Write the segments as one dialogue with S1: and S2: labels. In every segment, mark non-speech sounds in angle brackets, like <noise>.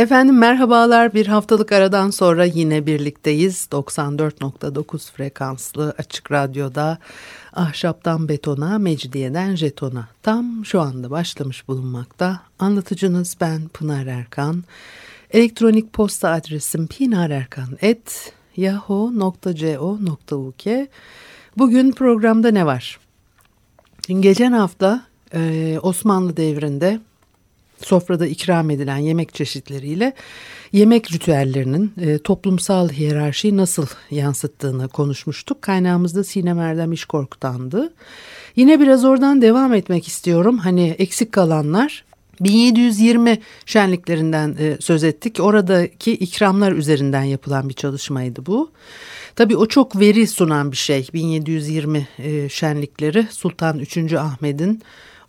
S1: Efendim merhabalar. Bir haftalık aradan sonra yine birlikteyiz. 94.9 frekanslı açık radyoda ahşaptan betona mecdiyeden jetona. Tam şu anda başlamış bulunmakta. Anlatıcınız ben Pınar Erkan. Elektronik posta adresim pinarerkan.yahoo.co.uk bugün programda ne var? Geçen hafta Osmanlı devrinde sofrada ikram edilen yemek çeşitleriyle yemek ritüellerinin e, toplumsal hiyerarşiyi nasıl yansıttığını konuşmuştuk. Kaynağımızda Sinem Erdem İşkork'tandı. Yine biraz oradan devam etmek istiyorum. Hani eksik kalanlar 1720 şenliklerinden e, söz ettik. Oradaki ikramlar üzerinden yapılan bir çalışmaydı bu. Tabii o çok veri sunan bir şey. 1720 e, şenlikleri Sultan 3. Ahmet'in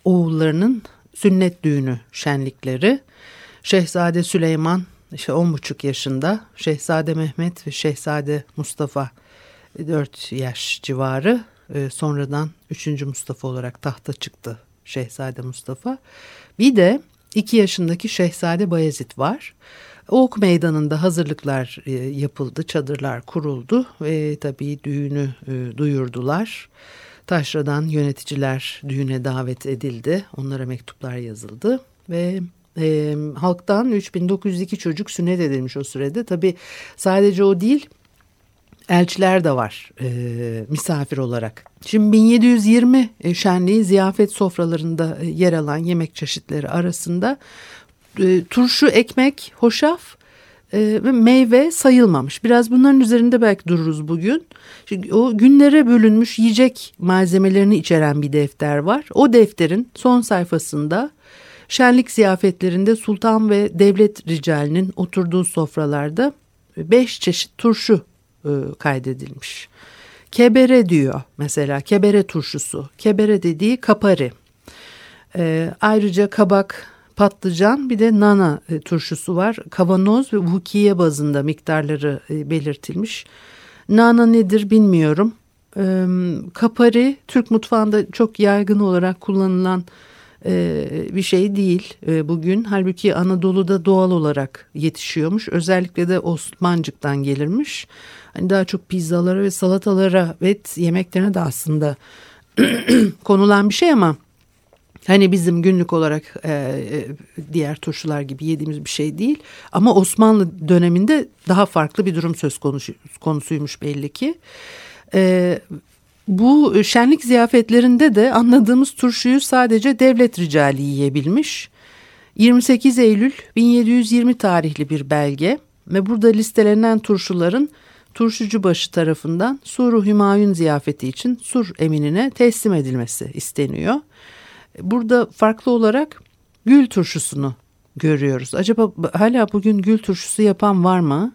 S1: oğullarının sünnet düğünü şenlikleri. Şehzade Süleyman işte on buçuk yaşında, Şehzade Mehmet ve Şehzade Mustafa 4 yaş civarı e, sonradan 3. Mustafa olarak tahta çıktı Şehzade Mustafa. Bir de 2 yaşındaki Şehzade Bayezid var. Ok meydanında hazırlıklar e, yapıldı, çadırlar kuruldu ve tabii düğünü e, duyurdular. Taşra'dan yöneticiler düğüne davet edildi. Onlara mektuplar yazıldı ve e, halktan 3902 çocuk sünnet edilmiş o sürede. Tabi sadece o değil elçiler de var e, misafir olarak. Şimdi 1720 şenliği ziyafet sofralarında yer alan yemek çeşitleri arasında e, turşu, ekmek, hoşaf e, ve meyve sayılmamış. Biraz bunların üzerinde belki dururuz bugün. Çünkü o günlere bölünmüş yiyecek malzemelerini içeren bir defter var. O defterin son sayfasında şenlik ziyafetlerinde sultan ve devlet ricalinin oturduğu sofralarda beş çeşit turşu e, kaydedilmiş. Kebere diyor mesela kebere turşusu. Kebere dediği kapari. E, ayrıca kabak, patlıcan bir de nana e, turşusu var. Kavanoz ve vukiye bazında miktarları e, belirtilmiş. Nana nedir bilmiyorum. Kapari Türk mutfağında çok yaygın olarak kullanılan e, bir şey değil bugün. Halbuki Anadolu'da doğal olarak yetişiyormuş. Özellikle de Osmancık'tan gelirmiş. Hani daha çok pizzalara ve salatalara ve yemeklerine de aslında <clears throat> konulan bir şey ama Hani bizim günlük olarak e, e, diğer turşular gibi yediğimiz bir şey değil. Ama Osmanlı döneminde daha farklı bir durum söz konusu, konusuymuş belli ki. E, bu şenlik ziyafetlerinde de anladığımız turşuyu sadece devlet ricali yiyebilmiş. 28 Eylül 1720 tarihli bir belge ve burada listelenen turşuların Turşucubaşı tarafından Suru Hümayun ziyafeti için Sur eminine teslim edilmesi isteniyor. Burada farklı olarak gül turşusunu görüyoruz. Acaba hala bugün gül turşusu yapan var mı?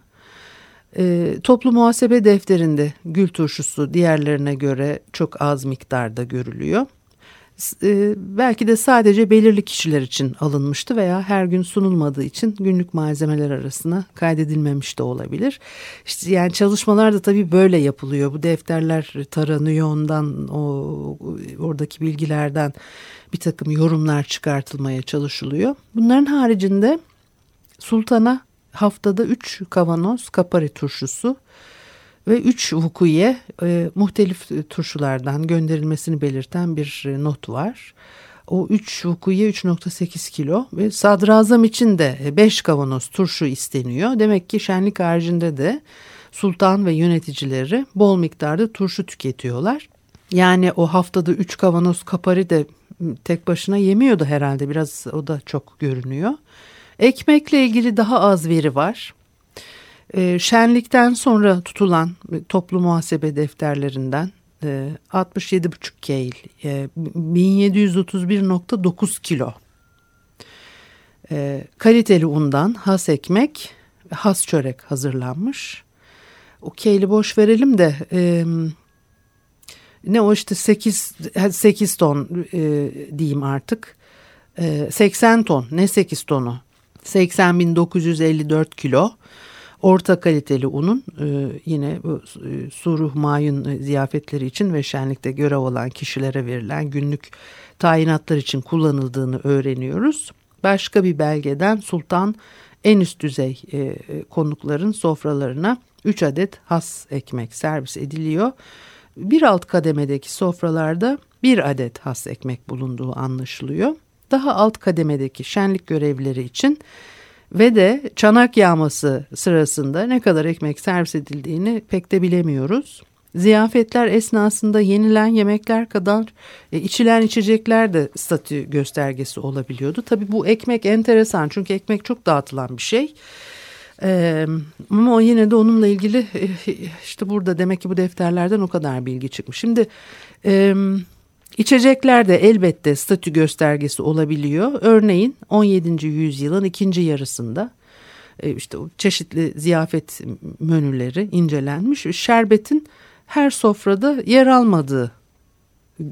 S1: E, toplu muhasebe defterinde gül turşusu diğerlerine göre çok az miktarda görülüyor. E, belki de sadece belirli kişiler için alınmıştı veya her gün sunulmadığı için günlük malzemeler arasına kaydedilmemiş de olabilir. İşte yani çalışmalar da tabii böyle yapılıyor. Bu defterler taranıyor ondan o oradaki bilgilerden bir takım yorumlar çıkartılmaya çalışılıyor. Bunların haricinde sultana haftada 3 kavanoz kapari turşusu ve 3 vukuye e, muhtelif turşulardan gönderilmesini belirten bir e, not var. O 3 vukuye 3.8 kilo ve sadrazam için de 5 kavanoz turşu isteniyor. Demek ki şenlik haricinde de sultan ve yöneticileri bol miktarda turşu tüketiyorlar. Yani o haftada 3 kavanoz kapari de tek başına yemiyordu herhalde biraz o da çok görünüyor. Ekmekle ilgili daha az veri var. E, şenlikten sonra tutulan toplu muhasebe defterlerinden e, 67,5 keyl, e, 1731,9 kilo. E, kaliteli undan has ekmek, has çörek hazırlanmış. O keyli boş verelim de... E, ne o işte 8, 8 ton e, diyeyim artık. E, 80 ton ne 8 tonu? 80.954 kilo orta kaliteli unun e, yine bu e, Suruh Mayın ziyafetleri için ve şenlikte görev olan kişilere verilen günlük tayinatlar için kullanıldığını öğreniyoruz. Başka bir belgeden Sultan en üst düzey e, konukların sofralarına 3 adet has ekmek servis ediliyor. Bir alt kademedeki sofralarda bir adet has ekmek bulunduğu anlaşılıyor. Daha alt kademedeki şenlik görevlileri için ve de çanak yağması sırasında ne kadar ekmek servis edildiğini pek de bilemiyoruz. Ziyafetler esnasında yenilen yemekler kadar e, içilen içecekler de statü göstergesi olabiliyordu. Tabii bu ekmek enteresan çünkü ekmek çok dağıtılan bir şey. Ee, ama yine de onunla ilgili e, işte burada demek ki bu defterlerden o kadar bilgi çıkmış. Şimdi e, içecekler de elbette statü göstergesi olabiliyor. Örneğin 17. yüzyılın ikinci yarısında e, işte çeşitli ziyafet menüleri incelenmiş. Şerbetin her sofrada yer almadığı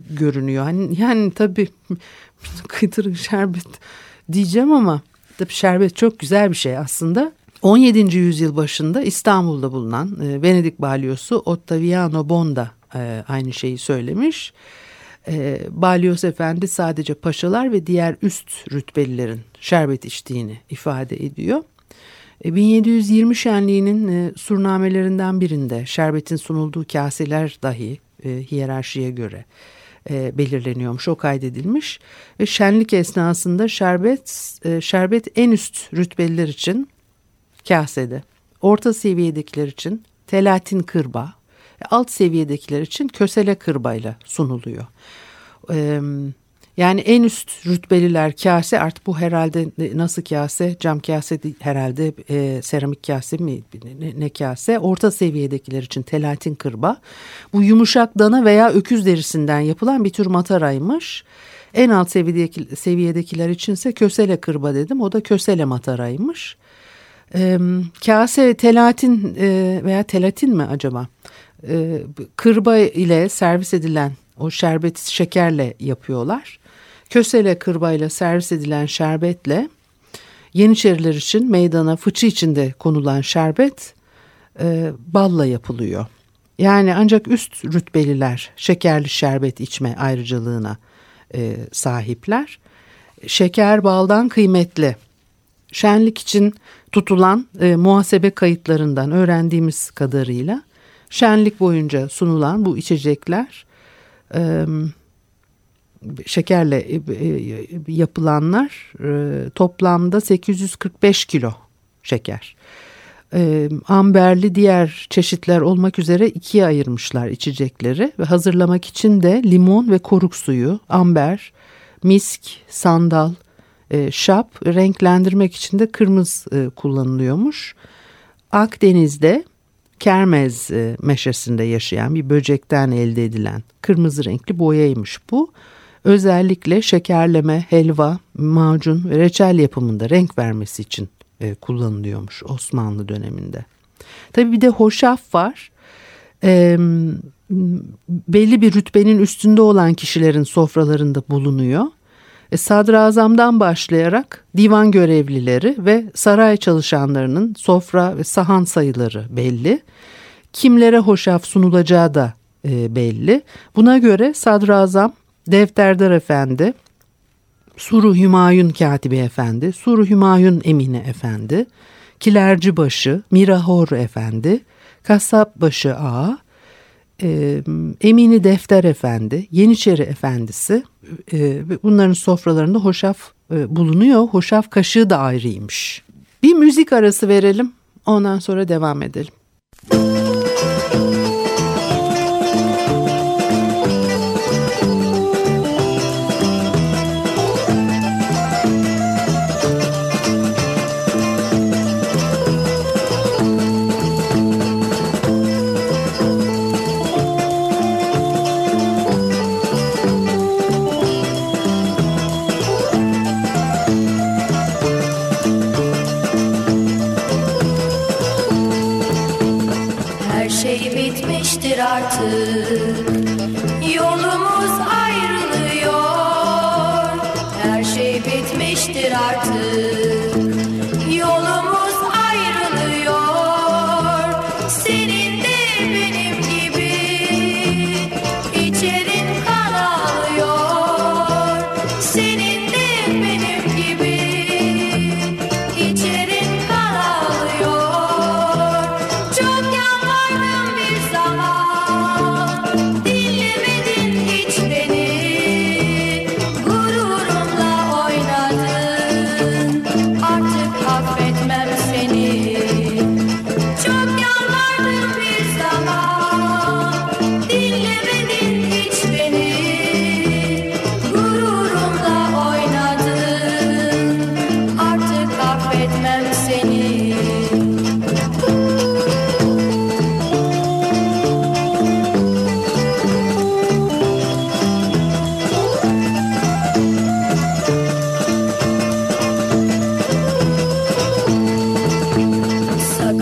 S1: görünüyor. Hani, yani tabii <laughs> kıtır şerbet diyeceğim ama tabii şerbet çok güzel bir şey aslında. 17. yüzyıl başında İstanbul'da bulunan e, Venedik balyosu Ottaviano Bonda e, aynı şeyi söylemiş. E, Balyos Efendi sadece paşalar ve diğer üst rütbelilerin şerbet içtiğini ifade ediyor. 1720 e, şenliğinin e, surnamelerinden birinde şerbetin sunulduğu kaseler dahi e, hiyerarşiye göre e, belirleniyormuş. O kaydedilmiş ve şenlik esnasında şerbet e, şerbet en üst rütbeliler için kasede, orta seviyedekiler için telatin kırba, alt seviyedekiler için kösele kırbayla sunuluyor. Eee yani en üst rütbeliler kase artık bu herhalde nasıl kase cam kase herhalde e, seramik kase mi ne, ne kase orta seviyedekiler için telatin kırba bu yumuşak dana veya öküz derisinden yapılan bir tür mataraymış. En alt seviyedeki, seviyedekiler içinse kösele kırba dedim o da kösele mataraymış. E, kase telatin e, veya telatin mi acaba? E, kırba ile servis edilen o şerbet şekerle yapıyorlar kösele kırbayla servis edilen şerbetle Yeniçeriler için meydana fıçı içinde konulan şerbet e, balla yapılıyor. Yani ancak üst rütbeliler şekerli şerbet içme ayrıcalığına e, sahipler. Şeker baldan kıymetli. Şenlik için tutulan e, muhasebe kayıtlarından öğrendiğimiz kadarıyla şenlik boyunca sunulan bu içecekler şekerle e, e, yapılanlar e, toplamda 845 kilo şeker. Amberli diğer çeşitler olmak üzere ikiye ayırmışlar içecekleri ve hazırlamak için de limon ve koruk suyu, amber, misk, sandal, şap renklendirmek için de kırmızı kullanılıyormuş. Akdeniz'de Kermez meşesinde yaşayan bir böcekten elde edilen kırmızı renkli boyaymış bu özellikle şekerleme, helva, macun ve reçel yapımında renk vermesi için e, kullanılıyormuş Osmanlı döneminde. Tabii bir de hoşaf var. E, belli bir rütbenin üstünde olan kişilerin sofralarında bulunuyor. E, sadrazamdan başlayarak divan görevlileri ve saray çalışanlarının sofra ve sahan sayıları belli. Kimlere hoşaf sunulacağı da e, belli. Buna göre sadrazam Defterdar Efendi, Suru Hümayun Katibi Efendi, Suru Hümayun Emine Efendi, Kilercibaşı, Mirahor Efendi, Kasapbaşı Ağa, e, Emini Defter Efendi, Yeniçeri Efendisi e, bunların sofralarında hoşaf e, bulunuyor. Hoşaf kaşığı da ayrıymış. Bir müzik arası verelim ondan sonra devam edelim.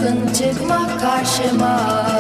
S2: Sakın çıkma karşıma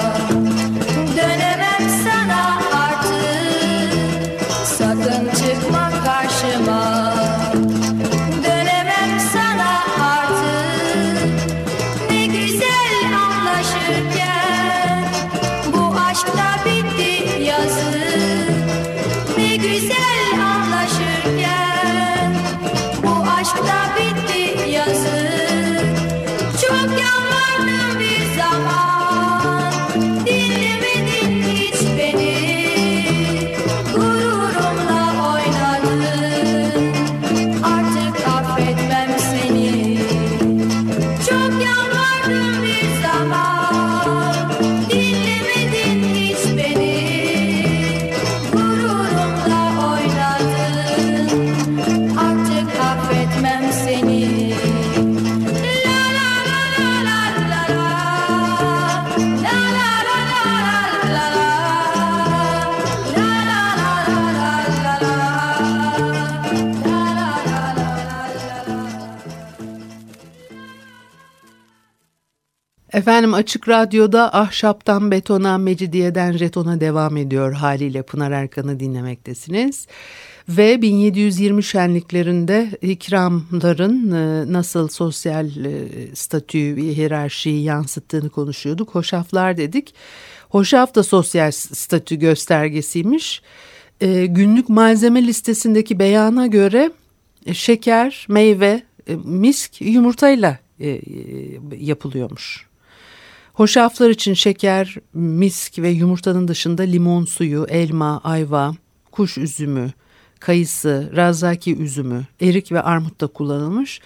S1: Efendim Açık Radyo'da Ahşaptan Betona, Mecidiyeden Jeton'a devam ediyor haliyle Pınar Erkan'ı dinlemektesiniz. Ve 1720 şenliklerinde ikramların e, nasıl sosyal e, statüyü, hiyerarşiyi yansıttığını konuşuyorduk. Hoşaflar dedik. Hoşaf da sosyal statü göstergesiymiş. E, Günlük malzeme listesindeki beyana göre şeker, meyve, misk yumurtayla yapılıyormuş. Hoşaflar için şeker, misk ve yumurtanın dışında limon suyu, elma, ayva, kuş üzümü, kayısı, razaki üzümü, erik ve armut da kullanılmış.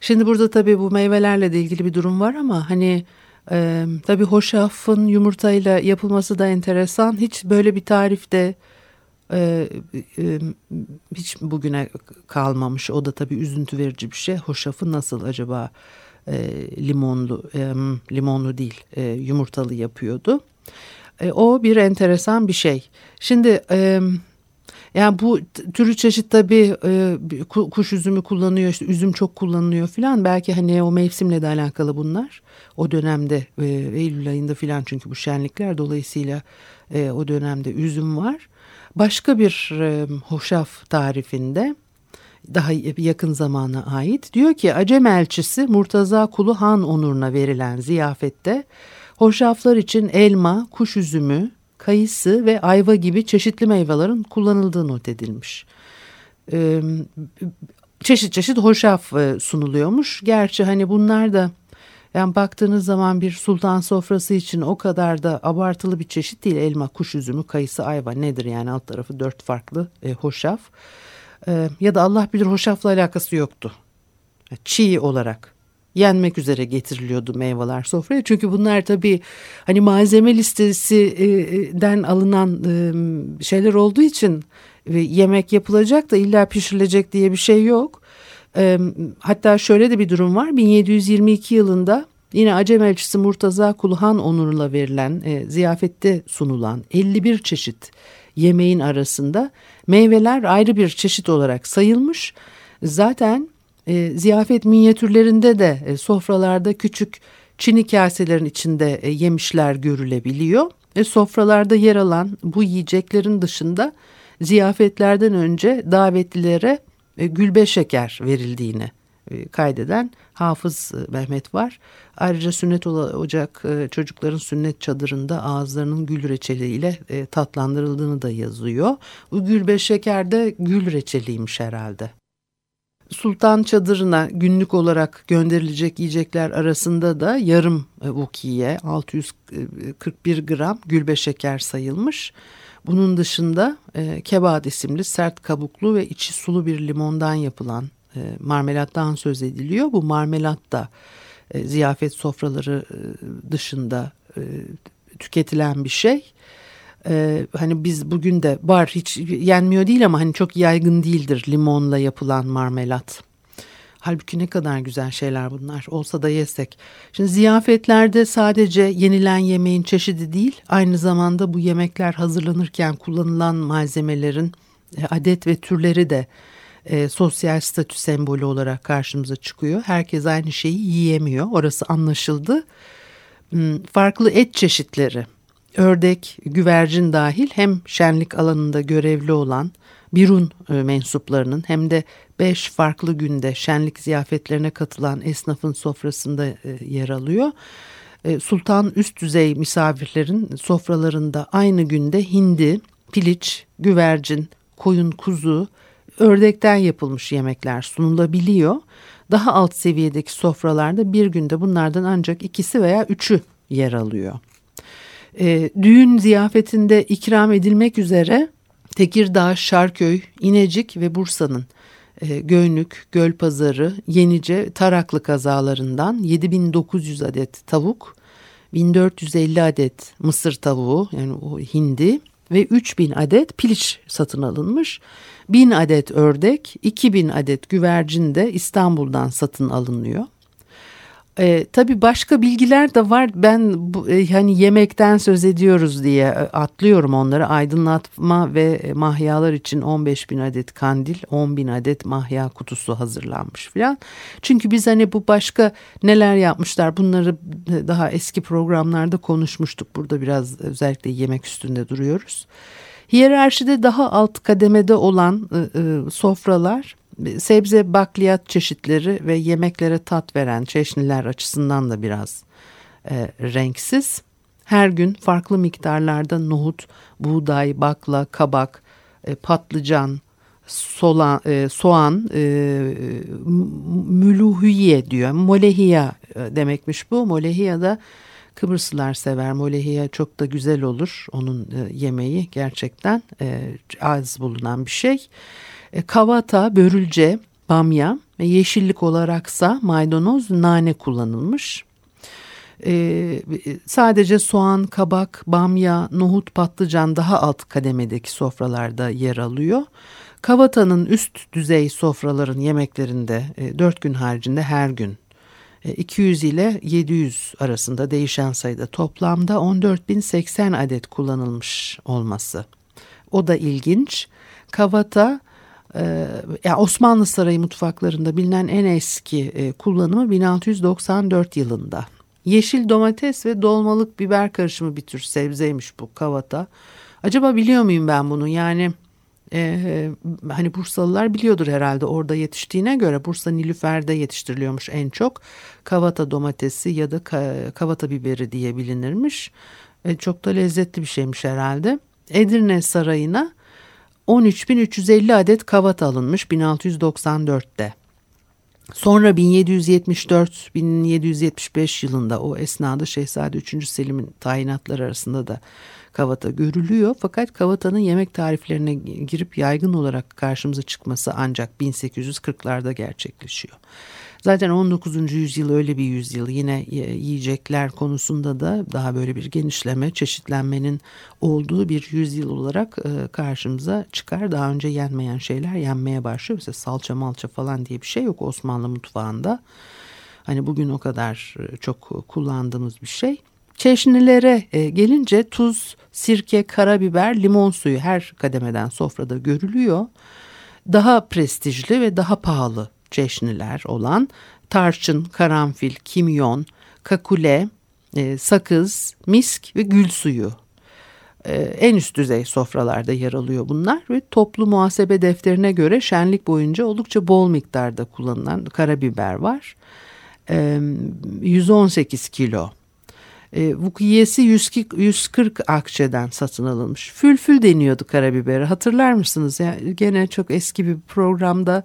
S1: Şimdi burada tabii bu meyvelerle de ilgili bir durum var ama hani e, tabii hoşafın yumurtayla yapılması da enteresan. Hiç böyle bir tarifte e, e, hiç bugüne kalmamış. O da tabii üzüntü verici bir şey. Hoşafı nasıl acaba e, limonlu, e, limonlu değil e, yumurtalı yapıyordu. E, o bir enteresan bir şey. Şimdi e, yani bu türü çeşit tabii e, kuş üzümü kullanıyor, işte üzüm çok kullanılıyor filan. Belki hani o mevsimle de alakalı bunlar. O dönemde e, Eylül ayında filan çünkü bu şenlikler dolayısıyla e, o dönemde üzüm var. Başka bir e, hoşaf tarifinde daha yakın zamana ait diyor ki Acem elçisi Murtaza Kulu Han onuruna verilen ziyafette hoşaflar için elma, kuş üzümü, kayısı ve ayva gibi çeşitli meyvelerin kullanıldığı not edilmiş. Ee, çeşit çeşit hoşaf e, sunuluyormuş. Gerçi hani bunlar da yani baktığınız zaman bir sultan sofrası için o kadar da abartılı bir çeşit değil. Elma, kuş üzümü, kayısı, ayva nedir yani alt tarafı dört farklı e, hoşaf. E, ya da Allah bilir hoşafla alakası yoktu. Çiğ olarak yenmek üzere getiriliyordu meyveler sofraya. Çünkü bunlar tabii hani malzeme listesinden alınan şeyler olduğu için yemek yapılacak da illa pişirilecek diye bir şey yok. Hatta şöyle de bir durum var. 1722 yılında yine Acem elçisi Murtaza Kulhan onurla verilen ziyafette sunulan 51 çeşit yemeğin arasında meyveler ayrı bir çeşit olarak sayılmış. Zaten e, ziyafet minyatürlerinde de e, sofralarda küçük çini kaselerin içinde e, yemişler görülebiliyor. E, sofralarda yer alan bu yiyeceklerin dışında ziyafetlerden önce davetlilere e, gülbe şeker verildiğini e, kaydeden Hafız e, Mehmet var. Ayrıca sünnet olacak e, çocukların sünnet çadırında ağızlarının gül reçeliyle e, tatlandırıldığını da yazıyor. Bu gülbe şeker de gül reçeliymiş herhalde. Sultan çadırına günlük olarak gönderilecek yiyecekler arasında da yarım vukiye 641 gram gülbe şeker sayılmış. Bunun dışında e, kebad isimli sert kabuklu ve içi sulu bir limondan yapılan e, marmelattan söz ediliyor. Bu marmelat da e, ziyafet sofraları e, dışında e, tüketilen bir şey. Hani biz bugün de var hiç yenmiyor değil ama hani çok yaygın değildir limonla yapılan marmelat. Halbuki ne kadar güzel şeyler bunlar olsa da yesek. Şimdi ziyafetlerde sadece yenilen yemeğin çeşidi değil aynı zamanda bu yemekler hazırlanırken kullanılan malzemelerin adet ve türleri de e, sosyal statü sembolü olarak karşımıza çıkıyor. Herkes aynı şeyi yiyemiyor orası anlaşıldı. Hmm, farklı et çeşitleri ördek, güvercin dahil hem şenlik alanında görevli olan Birun e, mensuplarının hem de beş farklı günde şenlik ziyafetlerine katılan esnafın sofrasında e, yer alıyor. E, sultan üst düzey misafirlerin sofralarında aynı günde hindi, piliç, güvercin, koyun, kuzu, ördekten yapılmış yemekler sunulabiliyor. Daha alt seviyedeki sofralarda bir günde bunlardan ancak ikisi veya üçü yer alıyor. E, düğün ziyafetinde ikram edilmek üzere Tekirdağ, Şarköy, İnecik ve Bursa'nın e, Göynük, Gölpazarı, Yenice, Taraklı kazalarından 7900 adet tavuk, 1450 adet mısır tavuğu yani o hindi ve 3000 adet piliç satın alınmış. 1000 adet ördek, 2000 adet güvercin de İstanbul'dan satın alınıyor. E, tabii başka bilgiler de var. Ben bu, e, hani yemekten söz ediyoruz diye e, atlıyorum onları. Aydınlatma ve e, mahyalar için 15 bin adet kandil, 10 bin adet mahya kutusu hazırlanmış filan. Çünkü biz hani bu başka neler yapmışlar bunları e, daha eski programlarda konuşmuştuk. Burada biraz özellikle yemek üstünde duruyoruz. Hiyerarşide daha alt kademede olan e, e, sofralar sebze bakliyat çeşitleri ve yemeklere tat veren çeşniler açısından da biraz e, renksiz. Her gün farklı miktarlarda nohut, buğday, bakla, kabak, e, patlıcan, soğan, e, soğan e, mülühiye diyor. Molehiya e, demekmiş bu. Molehiya da Kıbrıslılar sever. Molehiya çok da güzel olur. Onun e, yemeği gerçekten e, az bulunan bir şey. E, kavata, börülce, bamya ve yeşillik olaraksa maydanoz, nane kullanılmış. Sadece soğan, kabak, bamya, nohut, patlıcan daha alt kademedeki sofralarda yer alıyor. Kavatanın üst düzey sofraların yemeklerinde e, 4 gün haricinde her gün 200 e, ile 700 arasında değişen sayıda toplamda 14.080 adet kullanılmış olması. O da ilginç. Kavata e, yani Osmanlı Sarayı mutfaklarında bilinen en eski e, kullanımı 1694 yılında. Yeşil domates ve dolmalık biber karışımı bir tür sebzeymiş bu kavata. Acaba biliyor muyum ben bunu? Yani e, hani Bursalılar biliyordur herhalde orada yetiştiğine göre Bursa Nilüfer'de yetiştiriliyormuş en çok. Kavata domatesi ya da kavata biberi diye bilinirmiş. E, çok da lezzetli bir şeymiş herhalde. Edirne Sarayı'na 13.350 adet kavat alınmış 1694'te. Sonra 1774-1775 yılında o esnada Şehzade 3. Selim'in tayinatları arasında da kavata görülüyor. Fakat kavatanın yemek tariflerine girip yaygın olarak karşımıza çıkması ancak 1840'larda gerçekleşiyor. Zaten 19. yüzyıl öyle bir yüzyıl yine yiyecekler konusunda da daha böyle bir genişleme, çeşitlenmenin olduğu bir yüzyıl olarak e, karşımıza çıkar. Daha önce yenmeyen şeyler yenmeye başlıyor. Mesela salça malça falan diye bir şey yok Osmanlı mutfağında. Hani bugün o kadar e, çok kullandığımız bir şey. Çeşnilere e, gelince tuz, sirke, karabiber, limon suyu her kademeden sofrada görülüyor. Daha prestijli ve daha pahalı çeşniler olan tarçın, karanfil, kimyon, kakule, e, sakız, misk ve gül suyu. e, en üst düzey sofralarda yer alıyor bunlar ve toplu muhasebe defterine göre şenlik boyunca oldukça bol miktarda kullanılan karabiber var. 118 kilo. E, vukiyesi 140 akçeden satın alınmış. Fülfül deniyordu karabiberi hatırlar mısınız? Yani gene çok eski bir programda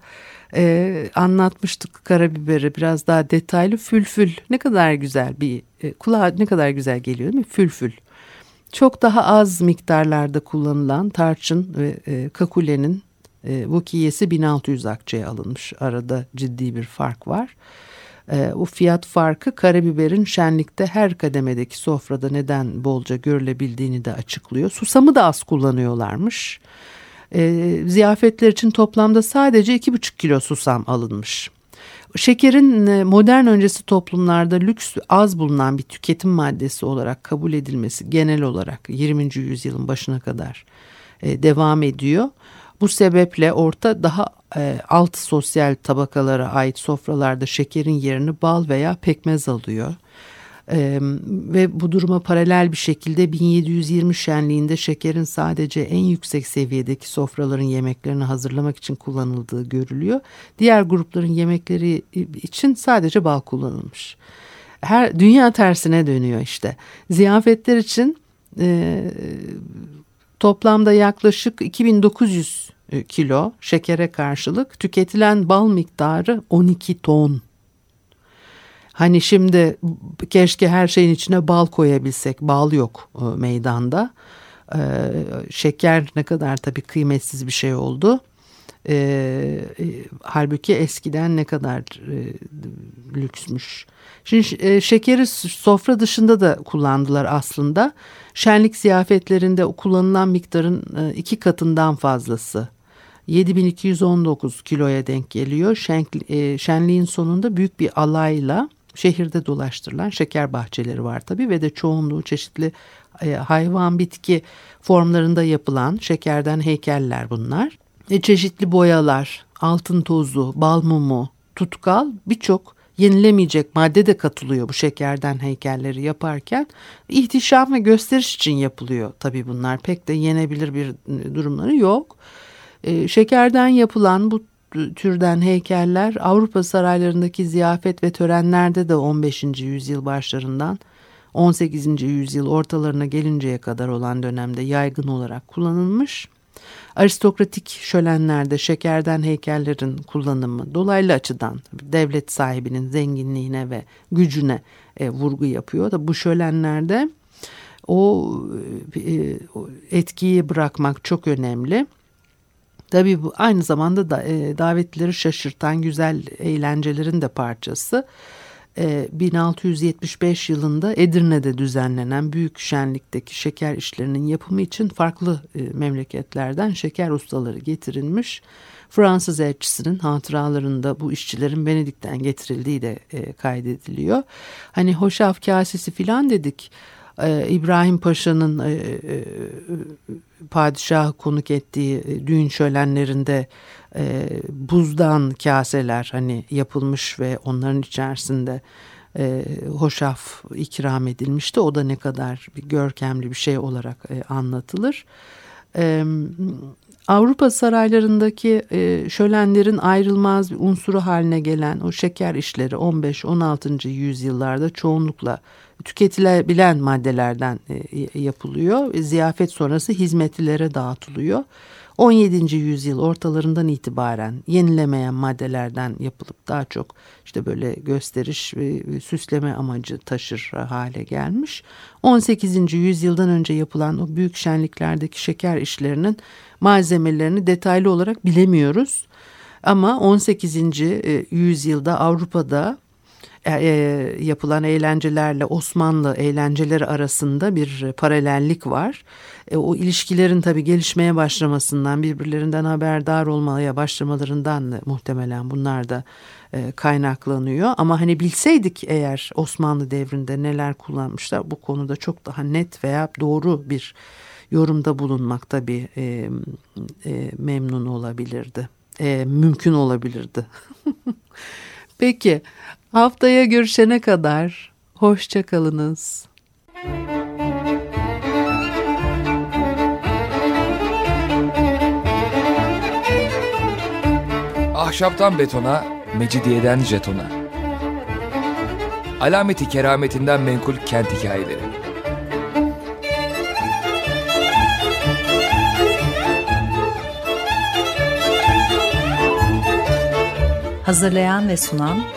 S1: e, anlatmıştık karabiberi biraz daha detaylı. Fülfül ne kadar güzel bir e, kulağa ne kadar güzel geliyor değil mi? Fülfül. Çok daha az miktarlarda kullanılan tarçın ve e, kakulenin e, vukiyesi 1600 akçeye alınmış. Arada ciddi bir fark var. E, o fiyat farkı karabiberin şenlikte her kademedeki sofrada neden bolca görülebildiğini de açıklıyor. Susamı da az kullanıyorlarmış. E, ziyafetler için toplamda sadece 2,5 kilo susam alınmış. Şekerin e, modern öncesi toplumlarda lüks az bulunan bir tüketim maddesi olarak kabul edilmesi genel olarak 20. yüzyılın başına kadar e, devam ediyor. Bu sebeple orta daha e, alt sosyal tabakalara ait sofralarda şekerin yerini bal veya pekmez alıyor. Ee, ve bu duruma paralel bir şekilde 1720 şenliğinde şekerin sadece en yüksek seviyedeki sofraların yemeklerini hazırlamak için kullanıldığı görülüyor. Diğer grupların yemekleri için sadece bal kullanılmış. Her dünya tersine dönüyor işte. Ziyafetler için e, toplamda yaklaşık 2900 e, kilo şekere karşılık tüketilen bal miktarı 12 ton. Hani şimdi keşke her şeyin içine bal koyabilsek. Bal yok e, meydanda. E, şeker ne kadar tabii kıymetsiz bir şey oldu. E, e, halbuki eskiden ne kadar e, lüksmüş. Şimdi e, şekeri sofra dışında da kullandılar aslında. Şenlik ziyafetlerinde kullanılan miktarın e, iki katından fazlası 7219 kiloya denk geliyor. Şenk, e, şenliğin sonunda büyük bir alayla şehirde dolaştırılan şeker bahçeleri var tabii ve de çoğunluğu çeşitli e, hayvan bitki formlarında yapılan şekerden heykeller bunlar. E, çeşitli boyalar, altın tozu, bal mumu, tutkal birçok yenilemeyecek madde de katılıyor bu şekerden heykelleri yaparken. İhtişam ve gösteriş için yapılıyor tabii bunlar. Pek de yenebilir bir durumları yok. E, şekerden yapılan bu türden heykeller Avrupa saraylarındaki ziyafet ve törenlerde de 15. yüzyıl başlarından 18. yüzyıl ortalarına gelinceye kadar olan dönemde yaygın olarak kullanılmış. Aristokratik şölenlerde şekerden heykellerin kullanımı dolaylı açıdan devlet sahibinin zenginliğine ve gücüne e, vurgu yapıyor da bu şölenlerde o e, etkiyi bırakmak çok önemli. Tabii bu aynı zamanda da e, davetlileri şaşırtan güzel eğlencelerin de parçası. E, 1675 yılında Edirne'de düzenlenen büyük şenlikteki şeker işlerinin yapımı için farklı e, memleketlerden şeker ustaları getirilmiş. Fransız elçisinin hatıralarında bu işçilerin Venedik'ten getirildiği de e, kaydediliyor. Hani hoşaf kasesi filan dedik. İbrahim Paşa'nın e, e, padişahı konuk ettiği e, düğün şölenlerinde buzdan kaseler hani yapılmış ve onların içerisinde hoşaf ikram edilmişti. O da ne kadar bir görkemli bir şey olarak anlatılır. Avrupa saraylarındaki şölenlerin ayrılmaz bir unsuru haline gelen o şeker işleri 15-16. yüzyıllarda çoğunlukla tüketilebilen maddelerden e, yapılıyor. Ziyafet sonrası hizmetlilere dağıtılıyor. 17. yüzyıl ortalarından itibaren yenilemeyen maddelerden yapılıp daha çok işte böyle gösteriş ve süsleme amacı taşır hale gelmiş. 18. yüzyıldan önce yapılan o büyük şenliklerdeki şeker işlerinin malzemelerini detaylı olarak bilemiyoruz. Ama 18. E, yüzyılda Avrupa'da e, e, yapılan eğlencelerle Osmanlı eğlenceleri arasında bir paralellik var. E, o ilişkilerin tabii gelişmeye başlamasından, birbirlerinden haberdar olmaya başlamalarından da muhtemelen bunlar da e, kaynaklanıyor. Ama hani bilseydik eğer Osmanlı devrinde neler kullanmışlar bu konuda çok daha net veya doğru bir yorumda bulunmak tabii e, e, memnun olabilirdi. E, mümkün olabilirdi. <laughs> Peki Haftaya görüşene kadar hoşçakalınız.
S3: Ahşaptan betona, mecidiyeden jetona. Alameti kerametinden menkul kent hikayeleri.
S4: Hazırlayan ve sunan